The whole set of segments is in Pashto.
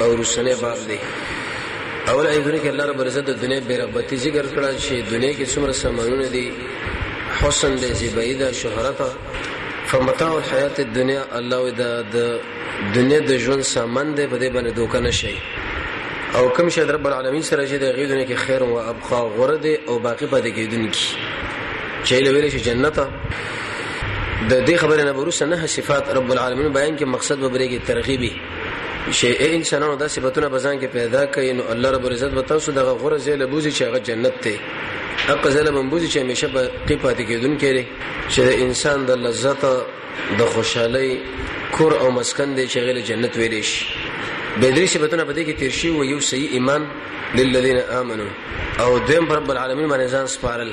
او رسنه باب دی اول ایدونه کې الله رب عزت د دنیا بیرغبتی ذکر کړه چې دنیا کې څومره سامانونه دي حسن دې زیبایی ده شهرت فمتاع الحیات الدنیا الله دا د دنیا د ژوند سامان دې په دې باندې دوکه نشي او کوم شی رب العالمین سره چې د غیدونه کې خیر او ابقا غره دې او باقی پاتې کېدونکي چې له ویل شي جنت د دې خبرې نه وروسته نه صفات رب العالمین بیان کې مقصد وبرېږي ترغیبي چې اے انسانانو دا صفاتونه بزان کې پیدا کړئ نو الله رب العزت به تاسو دغه غره ځای له بوزي چې هغه جنت دی حق زله بمبوزي چې همیشه په کې پاتې کېدون کېږي چې د انسان د لذت د خوشحالي کور او مسکن دی چې غل جنت ویل شي به درې صفاتونه په دې کې تیر شي او یو صحیح ایمان للذین آمنو او دیم رب العالمین باندې ځان سپارل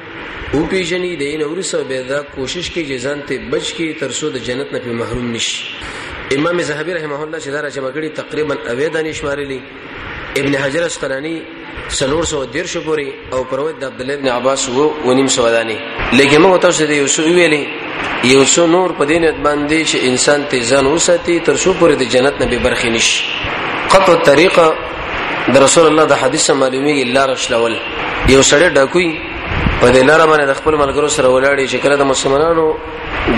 او پیژنې د ان اورسو به دا کوشش کې چې ځان ته بچ کې تر څو د جنت نه په محروم نشي امام زهبي رحمه الله چې دا راځه بغړي تقریبا اوې دانې شمارلې ابن حجر اسقلانی سلور سو دیر شو پوری او پروت د عبد الله ابن عباس وو ونیم سو دانی لیکن موږ تاسو ته یو سو ویلې یو سو نور په دین باندې چې انسان ته ځان وساتي تر څو پوری د جنت نه به برخې نشي قطو طریقه د رسول الله د حدیث معلومیږي لار شلول یو سړی ډاکوي په دې لار باندې د خپل ملګرو سره ولاړی چې کله د مسلمانانو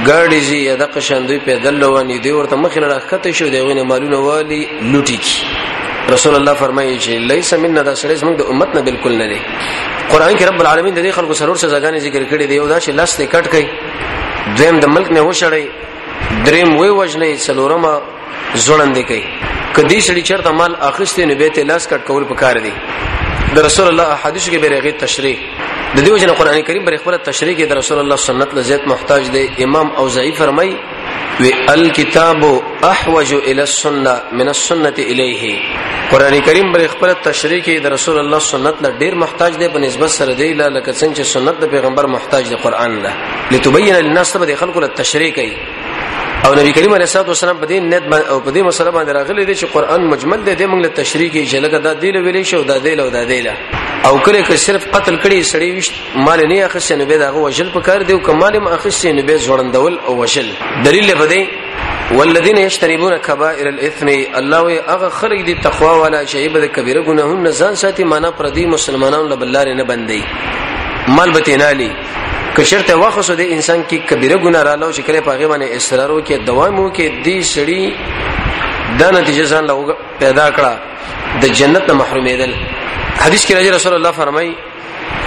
ګاډي زی یا د قشندوی په دل روانې دی ورته مخې لره خته شو دی غوینه مالونه والی لوټی کی رسول الله فرمایي چې ليس منا دا سړی زموږ د امت نه بالکل نه دی قران کې رب العالمین د دې خلکو سرور سزاګانې ذکر کړې دی یو دا چې لاس نه کټ کړي دویم د ملک نه وشړی دریم وی وجنې سلورمه ځوړند کوي کدی سړي چرته مال اخیستې نه به ته لاس کټ کول پکار دي د رسول الله حدیث کې بیرغه تشریح د دیو جن قران کریم پر خپل تشریح کې د رسول الله سنت له زیات محتاج دی امام او ضعیف فرمای وی الکتاب احوج الى السنه من السنه الیه قران کریم پر خپل تشریح کې د رسول الله سنت له ډیر محتاج دی په نسبت سره دی لکه څنګه چې سنت د پیغمبر محتاج دی قران له لتبین للناس به خلکو له تشریح کوي او نبی کریم علیه الصلاه والسلام په دې نیت او په دې مسله باندې راغلی دی چې قران مجمل دی د موږ له تشریح کې چې لکه دا دی له ویلې شو دا دی له دا دی له او کله که صرف قتل کړي سړی وشت مال نه اخص نه به دا غو وشل په کار دی او کمال ما اخص نه به زړندول او وشل دلیل په دې والذین یشتربون کبائر الاثم الله وی هغه خلق دي تقوا والا شی به کبیره ګناهونه ځان ساتي معنا پر دې مسلمانانو لبلار نه بندي مال بتینالی کشرته وخصو د انسان کې کبیره ګناه را لو چې کله په هغه باندې اصرار وکړي دوام وکړي دې سړی دا نتیجه ځان له پیدا کړه د جنت نه محرومېدل حدیث کې راځي رسول الله فرمایي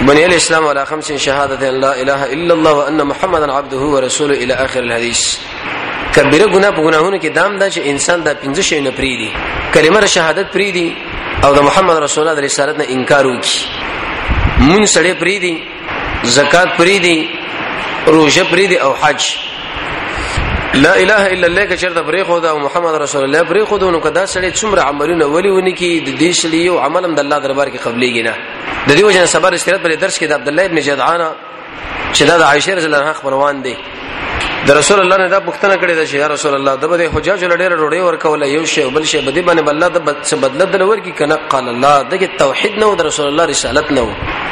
بني الاسلام على خمس شهاده ان لا اله الا الله وان محمدا عبده ورسوله الى اخر الحديث کبیره ګناه په ګناهونو کې دام دا چې انسان دا پنځه شی نه پری دي کلمه شهادت پری دي او د محمد رسول الله د رسالت نه انکار وکي مون سړی پری دي زکات پری دی روزه پری دی او حج لا اله الا الله که چرته پرې خو دا محمد رسول الله پرې خو دونو کدا سړی څومره عملونه ولي ونی کی د دې سړی یو عمل هم د الله دربار کې قبليږي نه د دې وجه صبر اسکرت پر درس کې د عبد الله ابن جدعان چې دا د عائشه رضی الله عنها خپلوان دي د رسول الله نه دا پوښتنه کړې ده چې یا رسول الله د بده حجاج لړې ډوډۍ ورکول یو شی بل شی بده باندې بل د بد څه بدله د لور کې کنه قال الله دغه توحید نه د رسول الله رسالت نه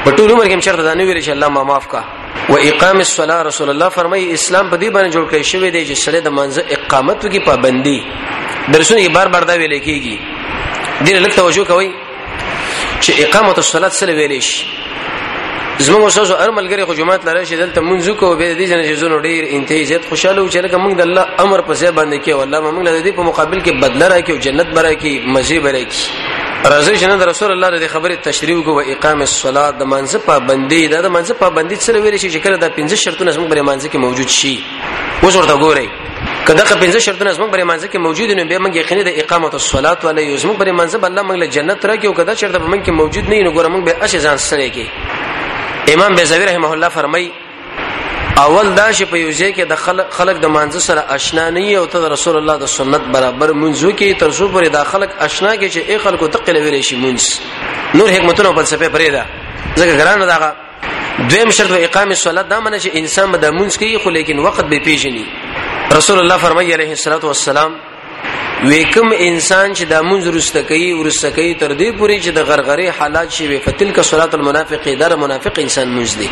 په ټول عمر کې شرط دا نه ویل چې الله ما معاف کا و اقام الصلاه رسول الله فرمایي اسلام په دې باندې جوړ کړی شوی دی چې سړی د منځ اقامت کی پابندي درسونه بار بار دا ویل کیږي دې لږ توجه کوئ چې اقامت الصلاه سره ویلې شي زموږ استاد ارمل غری خو جماعت لره شي دلته مونږ کو به دې جن شزونو ډیر انتهي زیات خوشاله و چې لکه مونږ د الله امر په ځای باندې کې والله مونږ د دې په مقابل کې بدل راکې او جنت برای کې مزي برای کې راځي چې نن رسول الله د خبرې تشریح کو او اقامه الصلاه د منځ پابندي د منځ پابندي سره ویل شي چې کله د 15 شرطونه زموږ بر منځ کې موجود شي وزورته ګورئ کله که پنځه شرطونه زموږ پر منځ کې موجود نه به موږ یقیني د اقامت الصلاه ولا یزمو پر منځ به الله موږ له جنت راکې او کدا شرط به موږ کې موجود نه نو ګورم موږ به اشه ځان سره کې امام بیزوی رحمه الله فرمای اول دا چې په یوځای کې د خلق خلق د منځ سره آشنا نه یو ته رسول الله د سنت برابر منځو کې تر څو پر د خلق آشنا کې چې ای خلکو تقل ویل شي منځ نور حکمتونه په فلسفه پرې ده ځکه ګران دغه دویم شرط د اقامه صلات دا منه چې انسان به د مونږ کوي خو لیکن وخت به پیژني رسول الله فرمایي عليه الصلاه والسلام ویکم انسان چې د مونږ رسته کوي ورسته کوي تر دې پوري چې د غرغره حالات شي وي فتلک صلات المنافق در منافق انسان مونږ دی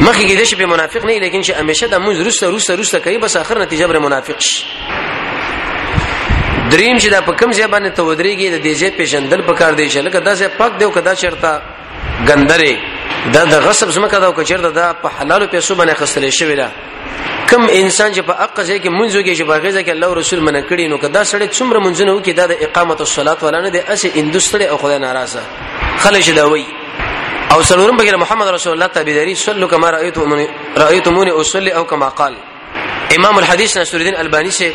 مخکې کې د شپې منافق نه لیکن چې همیشه د مونږ رسته رسته رسته کوي بس اخر نتیجه بر منافق شي دریم چې دا په کم ځای باندې تودريږي د دې ځای پیژندل پکار دی چې لکه دا ځای پاک دی او کدا چرته ګندره دا د غصب زمکه دا کو چیرته دا په حلالو پیسو باندې خستلې شوی دا کم انسان چې په حق ځای کې منځو کې چې باغې ځکه الله رسول منع کړي نو کدا سړی څومره منځونه وکي دا د اقامت الصلات ولا نه دی اسې اندستړي او خدای ناراضه خلک دا وایي او سلورم بغیر محمد رسول الله تابعداري صلو کما رایتمونی رایتمونی اصلي او کما قال امام الحديث ناصر الدين الباني سه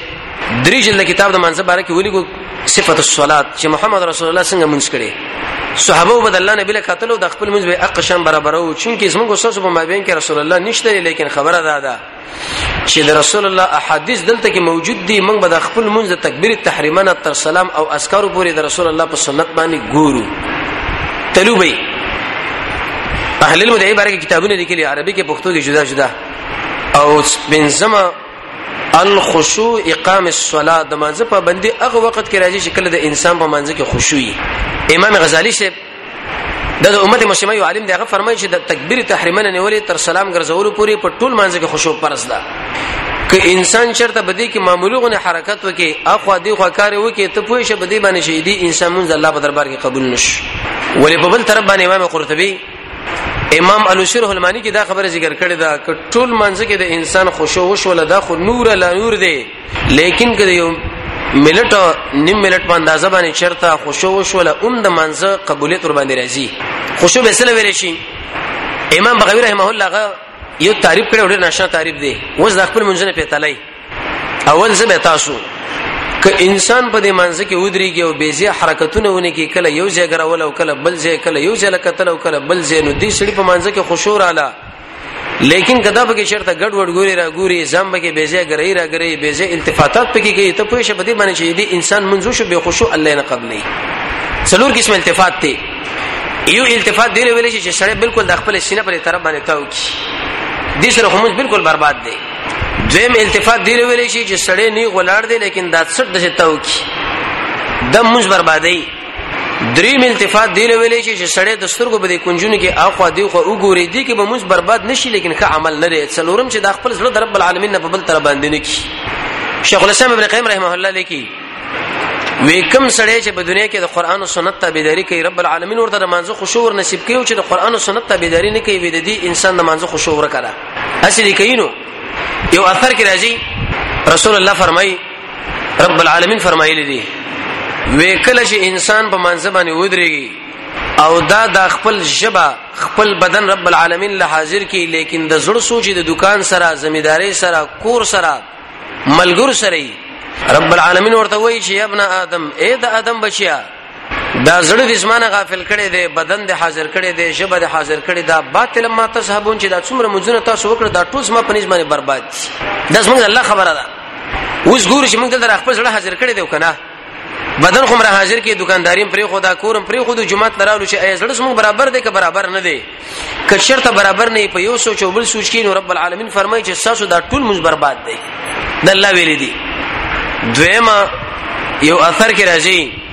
درې جلد کتاب د منځ باره کې ولیکو صفت الصلات چې محمد رسول الله څنګه مونږ کړي صحابه وبد الله نبی له قتل او د خپل مونږ به اقشم برابرو چونکه زمونږ سره په مابین کې رسول الله نشته لیکن خبره ده ده چې د رسول الله احادیث دلته کې موجود دي مونږ به د خپل مونږ د تکبیر تحریمانه تر سلام او اسکار پورې د رسول الله په سنت باندې ګورو تلوبي اهل المدعي بارے کتابونه لیکلي عربي کې پښتو کې جدا جدا او بنځما الخشوع اقام الصلاه د مانځه پابندي هغه وخت کې راځي چې کله د انسان په مانځه کې خشوعي امام غزالی شه د امت مسلمه یو عالم دی هغه فرمایي چې د تکبیر تحریمه نه نیولې تر سلام ګرځولو پورې په ټول مانځ کې خشوع پرز ده که انسان چرته بدی کې معمولی غو حرکت وکي اخو دی خو کار وکي ته پوه شه بدی باندې شي دی انسان مونږ الله په دربار کې قبول نشي ولې په بل طرف باندې امام قرطبي امام الوشیر حلمانی کې دا خبره ذکر کړې ده ک ټول منځ کې د انسان خشوع وشول دا خو نور لا نور دی لیکن که یو ملټ نیم ملټ په اندازه باندې چرته خشوع وشول اوم د منځ قبولیت ور باندې راځي خشوع به سره ویل شي امام بغوی رحمه الله یو تعریف کړو ډیر نشه تعریف دی وز د خپل منځنه په تلای اول زه به تاسو که انسان په دې منځ کې ودرېږي او بيزي حرکتونه ونی کې کله یو ځای ګرول او کله بل ځای کله یو ځای لکتل او کله بل ځای نو دې سړي په منځ کې خوشور اعلی لیکن کدا به چرته ګډ وډ ګوري را ګوري زم به کې بيزي ګرای را ګرای بيزي التفاتات پکې کوي ته پوه شه بده باندې چې دې انسان منځو شو به خوشو الله نه قبلې څلور قسم التفات ته یو التفات دی ویل چې سړی بالکل د خپل سینې پر طرف باندې تاو کی دې سره هم بالکل برباد دی دویم التفات دی ویل شي چې سړی نه غولار دی لیکن دا څټ د چتاو کی د موږ بربادي دریم التفات دی ویل شي چې سړی د سترګو په دې کنجونو کې اخوا دی خو وګوري دی کې به موږ برباد نشي لیکن ښه عمل لري څلورم چې د خپل زړه د رب العالمین نه په بل تر باندې نه کی شیخ الاسلام ابن قیم رحمه الله لیکي وی کم سړی چې په دنیا کې د قران او سنت تابعداري کوي رب العالمین ورته د منځ خشوع نصیب کوي چې د قران او سنت تابعداري نه کوي د دې انسان د منځ خشوع ورکړه اسی لیکینو یو اثر کې راځي رسول الله فرمایي رب العالمین فرمایلی دی وکله چې انسان په منځ باندې ودرېږي او دا د خپل جبا خپل بدن رب العالمین له حاضر کی لیکن د زړه سوچ د دکان سره زمیداری سره کور سره ملګر سره رب العالمین ورته وایي چې ابن آدم اے د آدم بچیا دا زړه د زمانه غافل کړي دي بدن د حاضر کړي دي ژبه د حاضر کړي دا باطل ما تسحبون چې دا څومره مزونه تاسو وکړه دا ټول زما په نسبت باندې برباد دي دا زموږ الله خبره ده اوس ګور چې موږ دلته خپل زړه حاضر کړي دی کنه بدن خو مر حاضر کې دکانداریم پرې خو دا کورم پرې خو د جمعه تراولو چې ایزړه زموږ برابر دی که برابر نه دی که شرط برابر نه په یو سوچ او بل سوچ کې نو رب العالمین فرمایي چې تاسو دا ټول مز برباد دی د الله ویل دي دویما یو اثر کې راځي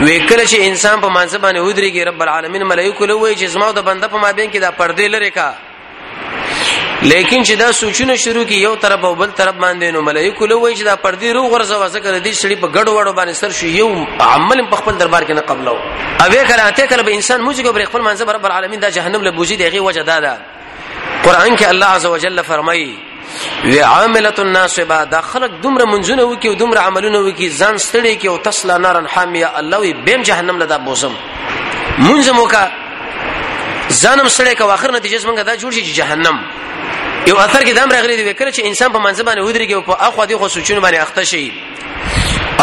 وکړه چې انسان په مانځ باندې ودرېږي رب العالمین ملائکه له وایي چې زما د بنده په مابین کې دا پردې لري کا لیکن چې دا سوچونه شروع کی یو طرف او بل طرف باندې نو ملائکه له وایي چې دا پردې رو غرزه واسه کړې دې سړي په ګډ وډو باندې سر شو یو عمل په خپل دربار کې نه قبلو او کله اته کله به انسان موږ کو بر خپل منځ رب العالمین دا جهنم له بوزي دغه وجه دا ده قران کې الله عزوجل فرمایي و عاملت الناس با دا خلق دومره منځونه وکي او دومره عملونه وکي ځان ستړي کې او تسلا نارن حامیه الله وي بیم جهنم لدا بوزم منځ موکا ځانم ستړي کا واخر نتیجه څنګه دا جوړ شي جهنم یو اثر کې دام راغلي دی وکړه چې انسان په منځ باندې ودرېږي او په اخو دي خو سوچونه باندې اخته شي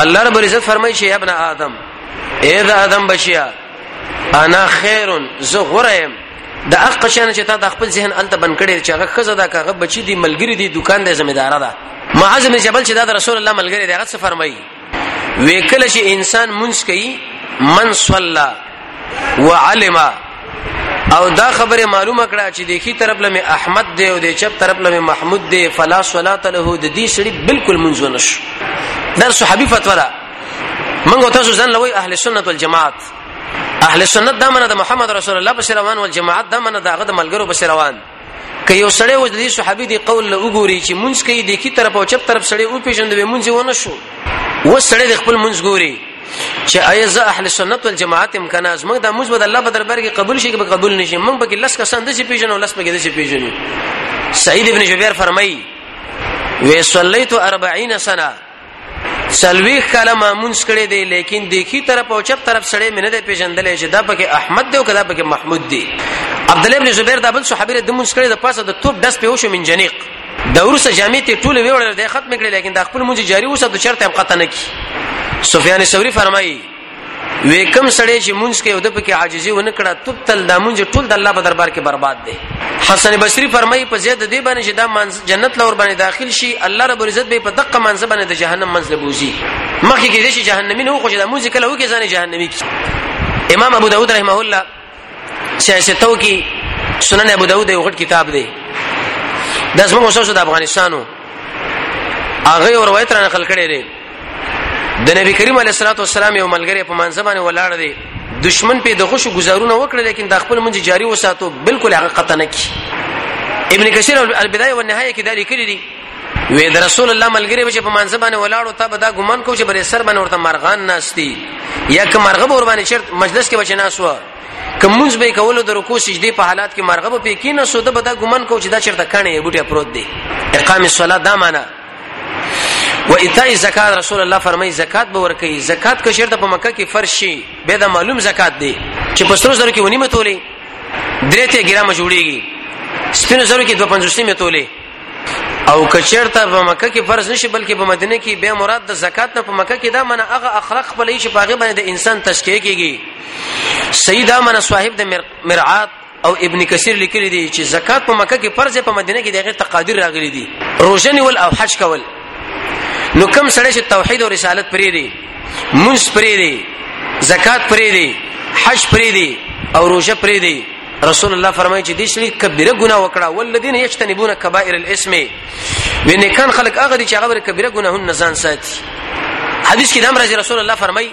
الله رب العزت فرمایي چې ابن آدم اے دا ادم بچیا انا خیر زه غریم د اق شان چې تا د خپل ذهن الته بن کړي چې هغه خزه دا کاغه بچی دی ملګری دی دکان دی ځمېدار ده معاذ بن جبل چې دا د رسول الله ملګری دی هغه څه فرمایي وکله چې انسان منس کوي من صلى وعلم او دا خبره معلومه کړه چې د کی طرف لمه احمد دی او د چپ طرف لمه محمود دی فلا صلات له د دې سړي بالکل منځ ونش دا صحابي فتوا ده موږ تاسو ځان لوي اهل سنت والجماعت اهل سنت دا منه د محمد رسول الله په روان او جماعت دا منه دغه د ملګرو په روان که یو سړی و دې صحابي دی قول له وګوري چې مونږ کوي د کی طرف او چپ طرف سړی او پیژند به مونږ ونه شو و سړی د خپل مونږ ګوري چې آیا زه اهل سنت والجماعت امکان از موږ د موږ د الله په دربار کې قبول شي کې قبول نشي موږ به کې لس کسان د شي پیژنو لس به کې د شي پیژنو سعید ابن جبیر فرمایي وی صلیت 40 سنه سلويخ کاله مامونس کړي دي لیکن دیکي طرف او چپ طرف سړې منه ده پیژندلې چې دا پکې احمد دی او کدا پکې محمود دی عبد الله ابن زبیر دا بل صحابي د مونږ کړي د پاسه د توپ دس په وشو من جنیق د ورسه جامع ته ټول ویوړل د ختم کړي لیکن د خپل مونږ جاری وسه د چرته قطنه کی سفیان ثوری فرمایي وی کم سړی چې مونږ کې او د پکې عاجزي ونه کړه تب تل د مونږ ټول د الله په دربار کې برباد دی حسن بصري فرمایي په زیاد دی باندې چې دا منز جنت لور باندې داخل شي الله رب عزت به په دقه منز باندې د جهنم منز لبوزي مخکې کې چې جهنمي نه خو چې د مونږ کله وکي ځان جهنمي کی امام ابو داود رحمه الله سیاستو کې سنن ابو داود یو غټ کتاب دی د اسمه اوسه د افغانستانو هغه یو روایت را نقل کړی دی د نبی کریم علیه الصلاه والسلام یو ملګری په منځ باندې ولاړ دی دشمن په دغه شو گزارونه وکړه لیکن د خپل منځ جاری وساتو بالکل هغه قطنه کی ابن کثیر البدایه والنهایه کې دا لیکلی دی وې د رسول الله ملګری چې په مانځ باندې ولاړو ته به دا ګمان کو چې بر سر باندې ورته مرغان ناشتي یا که مرغه به ور باندې چرت مجلس کې بچنا سو کومز به کولو د رکوع سجدي په حالات کې مرغه به پکې نه سو د به دا ګمان کو چې دا چرته کڼې بوټه پروت دی اقامه الصلاه دا معنا و ایتای زکات رسول الله فرمای زکات به ورکي زکات که شرط په مکه کې فرض شي به دا معلوم زکات دی چې په سترو زرو کې ونیمه تولې درې ته ګرام جوړیږي سپینو زرو کې 250 متولې او کچرته په مکه کې فرض نشي بلکې په مدینه کې به مراد د زکات نه په مکه کې دا منه هغه اخلاق خپلې شي پاغه باندې د انسان تشکیه کیږي سیدا منه صاحب د مرعات او ابن کثیر لیکلی دی چې زکات په مکه کې فرض په مدینه کې دغه تقادیر راغلي دي روزه نیول او حج کول نو کم سړی چې توحید او رسالت پرې دی منځ پرې دی زکات پرې دی حج پرې دی او روزه پرې دی رسول الله فرمایي چې د شرک کبیره ګناه وکړه ولذین یجتنبون کبائر الاسم وینې کان خلق هغه دي چې هغه کبیره ګناهونه نه ځان ساتي حدیث کې د امر رسول الله فرمایي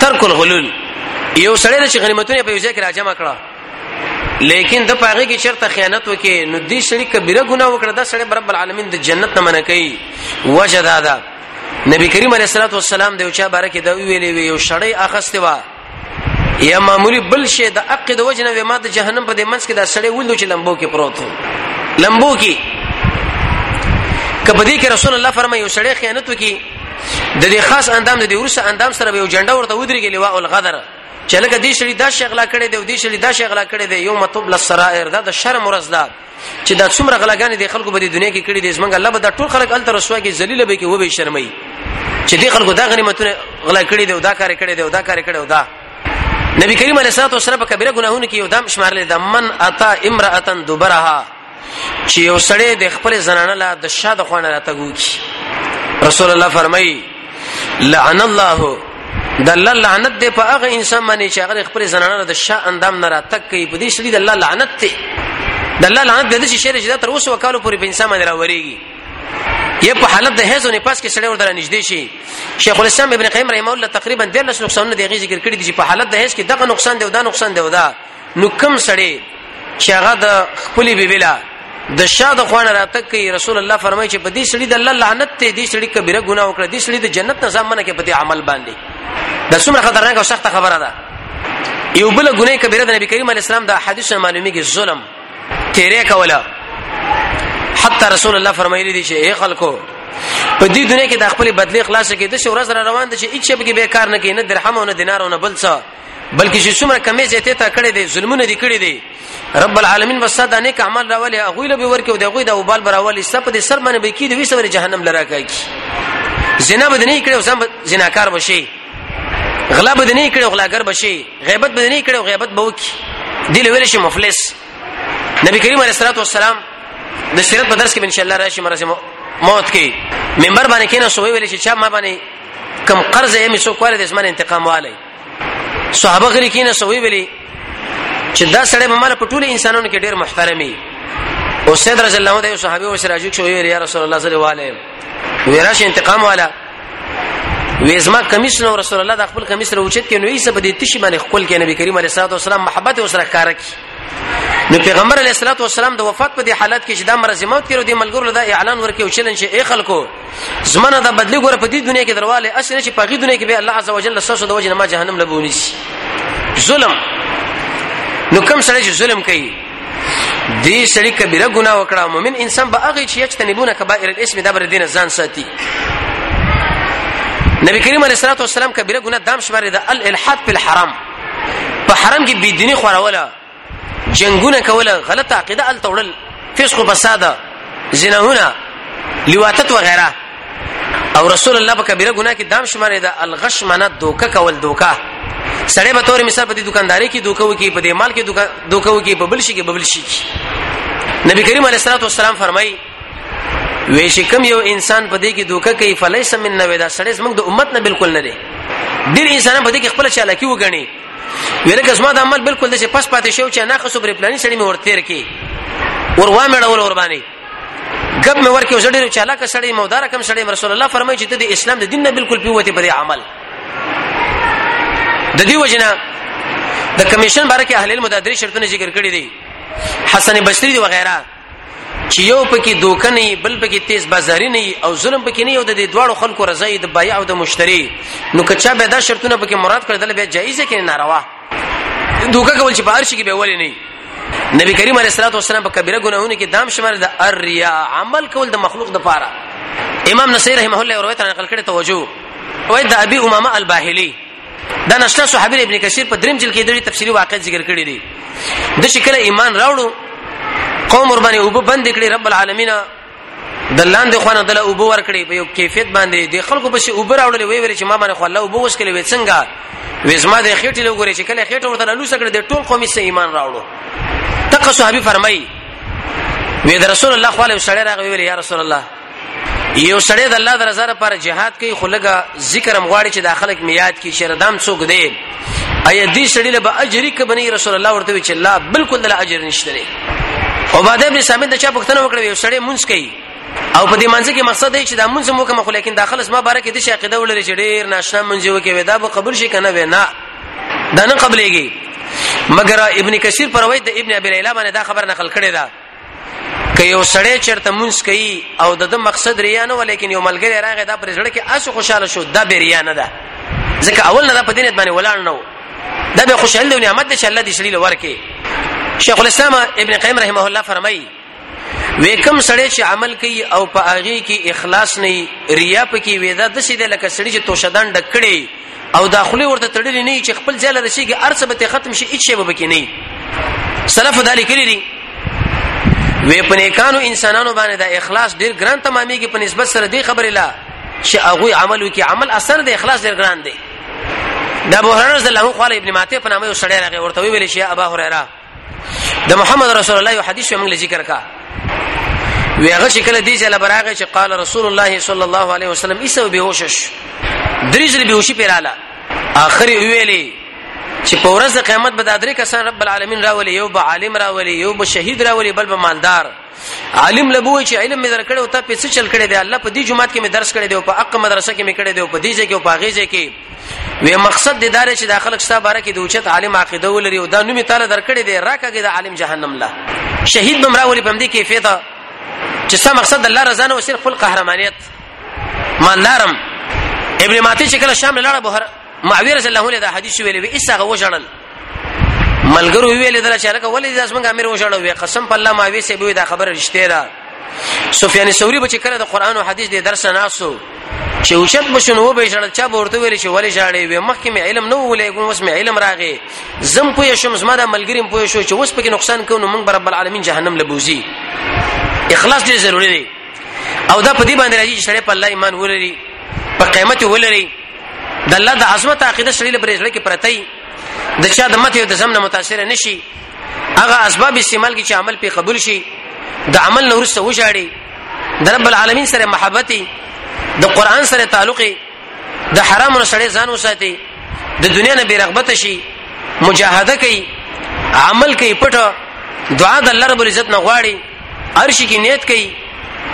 ترک الغلول یو سړی چې غنیمتونه په یوځای کې راجمع کړه لیکن د پاغه کې چرته خیانت وکي نو دې سړي کبیره ګناه وکړه دا سړی رب العالمین د جنت نه منع کوي وجه دا ده نبی کریم علیه الصلاه والسلام د یو چا بارکه دا ویلې وی یو سړی اخسته وا یا معمولی بل شی د عقد د وجنه وې ما د جهنم په دې منځ کې دا سړی ولدو چې لمبو کې پروت و لمبو کې کبه دې کې رسول الله فرمایي سړی خیانت وکي د دې خاص اندام د دې ورسه اندام سره به یو جنډه ورته ودرېږي لواء الغدر چې لکه دې شړی دا شغلا کړي دی او دې شړی دا شغلا کړي دی یوم تبل السرائر دا د شرم ورځ ده چې دا څومره غلاګانې د خلکو په دې دنیا کې کړې دي زمونږ الله به دا ټول خلک الته رسوا کې ذلیل به کې و به شرمای چې دې خلکو دا غنیمتونه غلا کړې دي او دا کار کړې دي او دا کار کړې او دا نبی کریم علیه الصلاه والسلام په کبیره ګناهونو کې یو دام شمارل د من اتا امراه دبرها چې یو سړی د خپل زنانه لا د شاده خوانه راتګو کی رسول الله فرمایي لعن الله د الله لعنت دی په هغه انسان باندې چې هغه خپل زنانه د شاه اندام نه راتک کوي په دې شری د الله لعنت دی د الله لعنت به د شي شری چې تر اوسه وکالو پورې په انسان باندې راوريږي یا په حالت د هیڅ نه پاس کې سړی ورته نږدې شي شیخ الاسلام ابن قیم رحمه الله تقریبا د لس نقصان نه دی ذکر کړی دی چې په حالت د هیڅ کې دغه نقصان دی او دا نقصان دی او دا نو کوم سړی چې هغه د خپلې بیبیلا د شاه د خوانه راتګ کوي رسول الله فرمایي چې په دې سړي د الله لعنت ته دې سړي کبیره ګناه وکړه دې سړي د جنت نه ځامنه کې په دې عمل باندې دا څومره خطرناک او سخت خبره ده یو بل ګناه کبیره د نبی کریم علی السلام د حدیث معلومی کې ظلم تیرې کوله حتی رسول الله فرمایلی دی چې اے خلکو په دې دنیا کې د خپل بدلی خلاص کې د شورز روان دي چې هیڅ به بیکار نه کې نه درهم او نه دینار او نه بل څه بلکې چې څومره کمې زیاتې تا کړې دي ظلمونه دي کړې دي رب العالمین بس دا نیک عمل راولي هغه له به ورکه او دغه د وبال براولي سپ دې سر باندې به کې دوی سره جهنم لرا کوي زنا به نه کړو زم زناکار بشي غلا به نه کړو غلاګر بشي غیبت به نه کړو غیبت به وکي دې له ویل شي مفلس نبی کریم علیه الصلاه والسلام د سیرت په درس کې ان شاء الله راشي مرزه موت کې منبر باندې کینې سوې ویل چې چا ما باندې کم قرض یې مې سو کول د زمانه انتقام والی صحابه غلي کینه سوي ویلي چې دا سړی به مال په ټول انسانانو کې ډیر محترمي او سید رضی الله عنه صحابي او سراجو شو ویل یا رسول الله صلی الله علیه و ویراش انتقام والا وېزما کمیس نو رسول الله د خپل کمیس روچت کې نو یې سبد تشي باندې خپل کې نبی کریم علیه الصلاه والسلام محبت او سره کار کی نو پیغمبر علیه الصلاه والسلام د وفات په دې حالت کې چې د مرزموت کړو د ملګرو له اعلان ورکړي او چلن شي اے خلکو زمانه دا بدلی ګوره په دې دنیا کې درواله اسنه چې په دې دنیا کې به الله عزوجل ساسو د وجه ما جهنم لبونی شي ظلم نو کوم سړی چې ظلم کوي دې سړی کبیره ګناه وکړه مؤمن انسان به هغه چې یجتنبون کبائر الاسم دا بر دین ځان ساتي نبی کریم علیه الصلاه والسلام کبیره ګناه دام شمار د الالحاد په حرام په حرام کې بيدینی خوراوله جنگونه کوله غلطه عقیده ال توړل فسق او فساد زناهونه لواطت و غیره او رسول الله په کبیره ګناه کې دام شمارې ده الغش معنا دوکه کول دوکه سړی به تور مثال په دې دکانداري کې دوکه وکي په دې مال کې دوکه وکي په بل شي کې ببل شي نبی کریم علیه الصلاه والسلام فرمایي وی چې کم یو انسان په دې کې دوکه کوي فلیس من نو دا سړی زموږ د امت نه بالکل نه دی ډیر انسان په دې کې خپل چالاکی وګڼي ویل که زما د عمل بالکل د پس پاتې شو چې نه خصو پر پلاني سړی مې ورتیر کی ور و مړول ور باندې غب مې ورکه وسړی چې علاقه سړی مودار کم سړی رسول الله فرمایي چې د اسلام د دین نه بالکل پیوته پر عمل د دې وجنه د کمیشن باره کې اهل علم د درې شرطونه ذکر کړی دي حسن بصری دی وغیرہ چې یو پکې دوکه نه بل پکې تیز بازاري نه او ظلم پکې نه او د دې دواړو خلکو رضا د بایع او د مشتری نو کچا به دا شرطونه پکې مراد کړل دل به جایز کې ناروا دوکه کول چې بهر شي کې به ولې نه نبی کریم علیه الصلاه والسلام په کبیره ګناهونه کې دام شمار د الریا عمل کول د مخلوق د پاره امام نصیر رحمه الله روایت نقل کړي توجه وای د ابي امامه الباهلي دا نشته صحابي ابن کثیر په دریم جلد کې د تفصیلی واقع ذکر کړی دی د شکل ایمان راوړو قوم ور باندې وب بند کړي رب العالمین د لاندې خوانه دله وب ور کړي په یو کیفیت باندې د خلکو په شی وب راوړل وی ویل چې ما باندې خو الله وب وس کړي وڅنګه وزما د خېټې لګوري چې کله خېټه ورته لوس کړي د ټول قوم سه ایمان راوړو تک صحابي فرمایي وی د رسول الله صلی الله علیه وسلم ویل یا رسول الله یو سړی د الله د رضا لپاره jihad کوي خو لګه ذکر هم غواړي چې د خلک میاد کې شردام څوک دی ایا دې سړی له اجر کې بني رسول الله ورته وی چې الله بالکل د اجر نشته لري او بعد ابن سامد د چا پښتنه وکړه یو سړی مونږ کوي او په دې منځ کې مقصد دی چې دا مونږ مو کوم خو لیکن داخله اسما باره کې د شي عقیده ولري چې ډیر ناشنا مونږ وکي ودا به قبول شي کنه وینا دا نه قبلېږي مګر ابن کثیر پر روایت د ابن ابي ليلى باندې دا خبر نقل کړې ده که یو سړی چرته مونږ کوي او د مقصد ریا نه ولیکن یو ملګری راغی دا پر ځړه کې اسو خوشاله شو دا به ریا نه ده ځکه اول نه دا په دینت باندې ولاړ نه و دا به خوشاله دی نعمت دی چې الله دې شړي لورکه شیخ الاسلام ابن قیم رحمه الله فرمایي وکم سړی چې عمل کوي او په هغه کې اخلاص نه ریا پکې وېدا د سیده لکه سړی چې توشدان ډکړي او داخلي ورته تړلې نه چې خپل ځای لرسیږي ارڅ به ختم شي هیڅ شی به کې نه سلف دالي کړی دي وې په نیکانو انسانانو باندې د اخلاص ډیر ګران تمامېږي په نسبت سره دی خبرې لا چې هغه عمل وکي عمل اثر د اخلاص ډیر ګران دی دا ابو هريره رضی الله عنه ابن ماته په نامه یو سړی راغی ورته ویل شي ابا هريره د محمد رسول الله یو حدیث موږ ذکر کا وی هغه چې کله دی چې لبراغه چې قال رسول الله صلی الله علیه وسلم ایسو بهوشش دریز بهوشي پیراله اخر ویلي چې په ورځ قیامت به د درې کسان رب العالمین راولي یو به عالم راولي یو به شهید راولي بل به مالدار عالم لبو چې علم مې درکړې او ته په څه چل کړې دی الله په دې جمعات کې مې درس کړې دی او په اق مدرسه کې مې کړې دی او په دې ځای کې او په هغه ځای کې وې مقصد دې دار چې داخله ستا باره کې د اوچت عالم عقیده ولري او دا نومي تعالی درکړې دی راکګه د عالم جهنم لا شهید بمرا ولې په دې کیفیت چې ستا مقصد الله رضا نه او صرف خپل قهرمانیت ماندارم ابن ماتی چې کله شام لاړ بهر معاویه رضی الله عنه دا حدیث ویلې وی اسغه وژړل ملګرو ویلې دا چې هغه ولې داس مونږه امیر وژړل وی قسم په الله معاویه سه به دا خبره رښتیا ده سفیان ثوری به چې کله د قران او حدیث د درس ناسو چې اوچت بشن و به شړل چا به ورته ویل چې ولې شړې وې مخکې مې علم نه ولې کوم اوس مې علم راغی زم پوه شم زما د ملګریم پوه شو چې اوس پکې نقصان کوو نو موږ رب العالمین جهنم لبوزي اخلاص دې ضروری دی او دا په دې باندې راځي چې شړې په الله ایمان ولري په قیامت ولري د الله د عظمت عقیده سړي له برېځړه کې پرته وي د چا د مت یو د زم نه متاثر نه شي هغه اسباب استعمال کی چې عمل په قبول شي د عمل نه ورسته وشاړي د رب العالمین سره محبتي د قران سره تعلق د حرام سره ځان وساتي د دنیا نه بیرغبت شي مجاهده کوي عمل کوي پټه دعا د الله رب العزت نه غواړي هر شي کې نیت کوي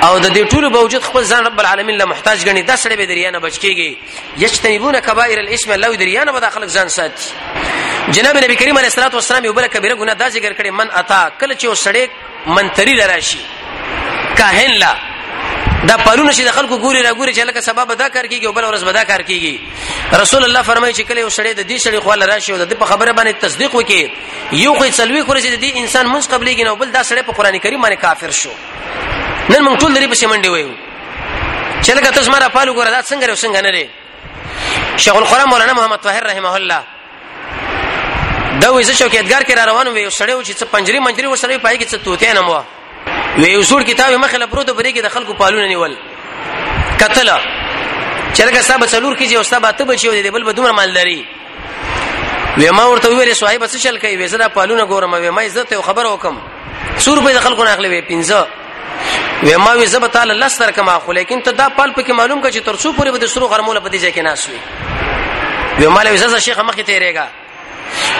او د دې ټولو باوجود خپل ځان رب العالمین له محتاج غني دا سړی به دریانه بچ کیږي یجتنبون کبائر الاسم لو دریانه به د خلک ځان ساتي جناب نبی کریم علیه الصلاه والسلام یو بل کبیره ګناه دا ذکر کړي من اتا کله چې وسړی منتری لراشي کاهن لا دا پرونه چې د خلکو ګوري را ګوري چې لکه سبب دا کار کیږي او بل ورځ بدا کار کیږي رسول الله فرمایي چې کله یو سړی د دې سړي خو الله راشي او د په خبره باندې تصدیق وکړي یو خو څلوي خورې چې دې انسان مونږ قبلېږي نو بل دا سړی په قران کریم باندې کافر شو نن مونږ ټول لري په سیمنډي وایو چې لکه تاسو ماره پالو ګره دا څنګه لري څنګه نه لري شیخ القرآن مولانا محمد طاهر رحمه الله دا وې زه شوکیتګار کې را روان وې سړیو چې څه پنجري منجري وسړې پای کې څه توتې نه مو وی اصول کتاب مخه لپاره ته بری کې د خلکو پالونه نیول قتل چې لکه صاحب څلور کیږي او صاحب ته بچي دی بل به دومره مالداري وی ما ورته ویل صاحب څه شل کوي زه دا پالونه ګورم وی ما عزت او خبر وکم سور په خلکو نه اخلي وی پنځه وی ما وی زب تعالی لس تر کما خو لیکن ته دا پال پکې معلوم کړي تر څو پورې به د سرو غرمول په دې ځای کې ناس وي وی مال وی زه شیخ مخ ته رېګا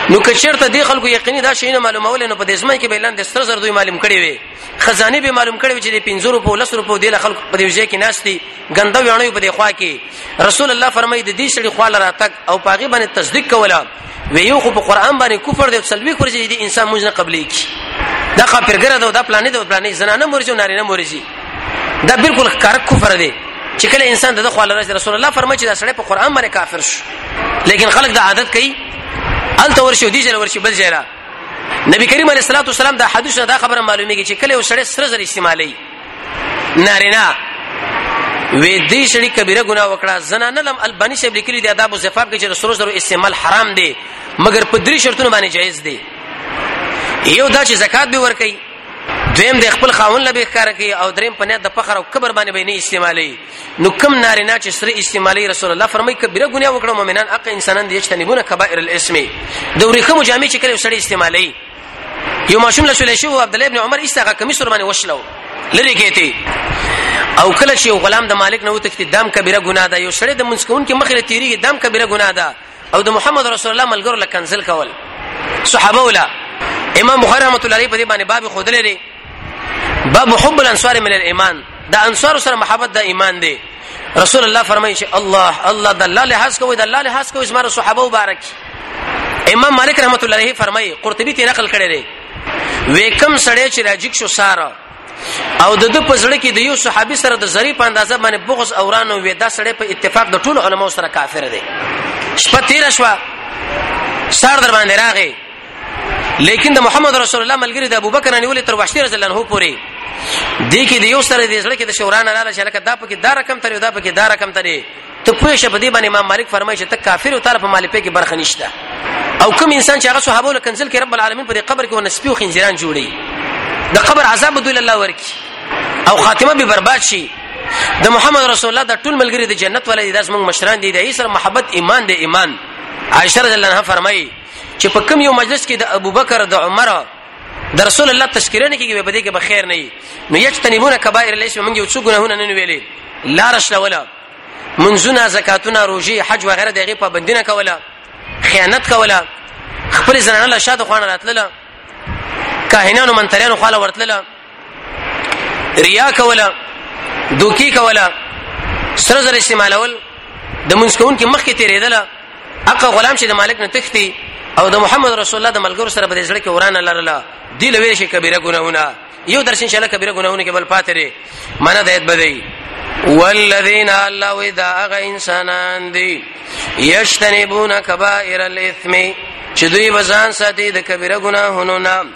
نو که چیرته دی خلکو یقیني دا شي نه معلومول نو په دې سمه کې به لاندې ستر زر دوی معلوم کړي وي خزانه به معلوم کړي چې د 50 روپو لس روپو دی خلکو په دې ځای کې ناشتي ګنده ویانه په دې خوا کې رسول الله فرمایي د دې سړي خوا لره تک او پاغي باندې تصدیق کوله وی یو خو په قران باندې کفر دی سلوي کړی چې دې انسان موږ نه قبلې کی دا خپرګره دا, دا پلانې دا پلانې زنانه مرجو نارینه مرجي دا بالکل کار کفر دی چې کله انسان د خپل رسول الله فرمایي چې دا سړی په قران باندې کافر شو لیکن خلک دا عادت کوي الته ورشي دي جل ورشي بل جره نبی کریم علیه الصلاه والسلام دا حدیث دا خبره معلومیږي چې کله وسړی سره زر استعمالي نارینا وې دې شړي کبیره ګناه وکړه زنا نه لم البانی شیب لیکلي د آداب او زفاف کې چې سره زر استعمال حرام دی مګر په درې شرطونو باندې جایز دی یو دا چې زکات به ورکړي دویم د خپل خاون لبه ښکار کوي او دریم په نه د فخر او کبر باندې به نه استعمالي نو کوم نارینه چې سره استعمالي رسول الله فرمایي کبیره ګناه وکړه مؤمنان اق انسانان دې اجتنبونه کبائر الاسم د ورخه مجامع چې کله سره استعمالي یو ماشوم له شولې شو عبد الله ابن عمر ایستغه کمی سر باندې وشلو لری کېتی او کله چې غلام د مالک نه وتښتي دام کبیره ګناه ده یو سره د منسکون کې مخې له تیریږي دام کبیره ګناه ده او د محمد رسول الله ملګرو له کنزل کول صحابه ولا امام بخاری رحمۃ اللہ علیہ په دې باندې باب خود لري باب حب الانصار من الايمان دا انصار سره محبت د ایمان دی رسول الله فرمایي چې الله الله د الله لحاظ کوي د الله لحاظ کوي زموږ صحابه مبارک امام مالک رحمت الله علیه فرمایي قرطبي کې نقل کړی دی وې کم سړی چې راجیک شو ساره او د د پزړه کې د یو صحابي سره د زری په اندازه باندې بغض او رانو وې دا سړی په اتفاق د ټولو علماو سره کافر دی شپه تیر شوه سر در باندې راغی لیکن د محمد رسول الله ملګری د ابوبکر نه ولې تر وحشی رضی الله عنه پورې د کې د یو سره د زړه کې د شورانه لاله چې لکه دا پکې دا رقم ترې دا پکې دا رقم ترې ته پوه شې په دې باندې امام مالک فرمایي چې ته کافر او تعالی په مالپه کې برخه نشته او کوم انسان چې هغه صحابه له کنزل کې رب العالمین په قبر کې ونسپي او خنجران جوړي د قبر عذاب دوی الله ورکی او خاتمه به برباد شي د محمد رسول الله د ټول ملګری د جنت ولې داس موږ مشران دي د ایسر محبت ایمان دی ایمان عائشہ رضی الله عنها فرمایي چې په کوم یو مجلس کې د ابوبکر د عمر د رسول الله تذکرې نه کیږي په دې کې به خیر نه وي نو یجتنبون کبائر الیس موږ یو څو ګناهونه نه ویلې لار شلوله منځونه زکاتونه روزي حج وغیرہ دغه پابندینه کوله خیانت کوله خپل زنانه له شاده خوانه راتله کاهنانو منتریانو خاله ورتله ریا کوله دوکي کوله سره زر استعمالول د منځ کون کې مخکې تیرېدله اقا غلام چې د مالک نه تختی او د محمد رسول الله د ملګرو سره په دې سره کې ورانه لرله دی لوي شي کبیره ګناونه یو درس ان شاء الله کبیره ګناونه کې بل پاتې لري معنا د ایت بدی والذین الله ودا اغه انسانان دي یشتنبون کبائر الاثم چې دوی بزان ساتي د کبیره ګناهونو نام